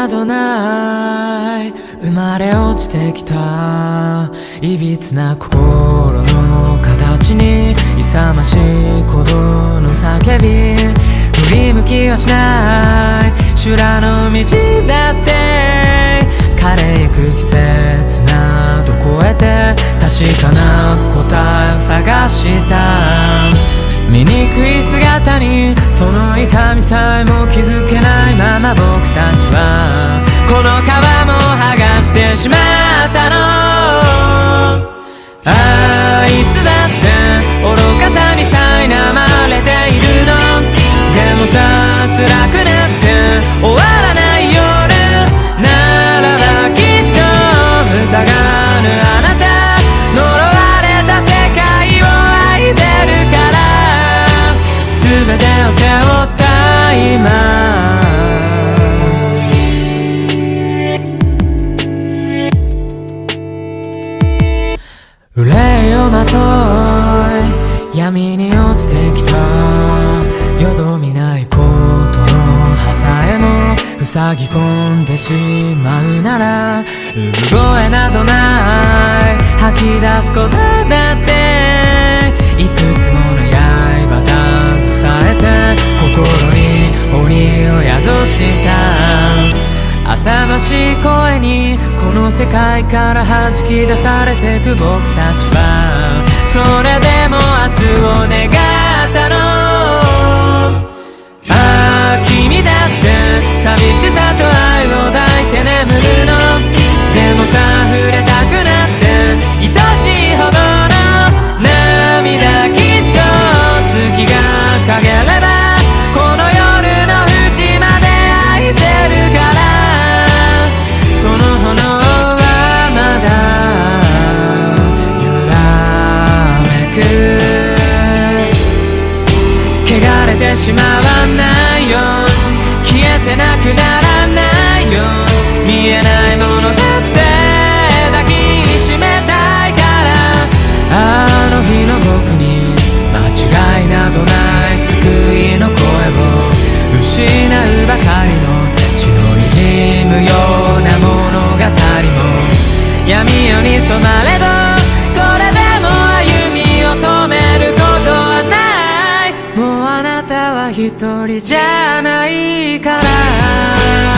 などない。生まれ落ちてきた。いびつな心の形に勇ましい。鼓動の叫び。振り向きはしない。修羅の道だって。方にその痛みさえも気づけないまま僕たちはこの皮も剥がしてしまったの憂いをまとい闇に落ちてきた。よどみないことの葉さえも塞ぎ込んでしまうなら産声などない。吐き出すことだってを宿した。浅ましい声にこの世界から弾き出されてく僕たちは。それでも明日を願ったの。ああ君だって寂しさと愛を抱いて眠るの。でもさ触れたくなって愛しいほどの涙きっと。月が陰ればしまわないよ消えてなくならないよ見えないものだって。一人じゃないから。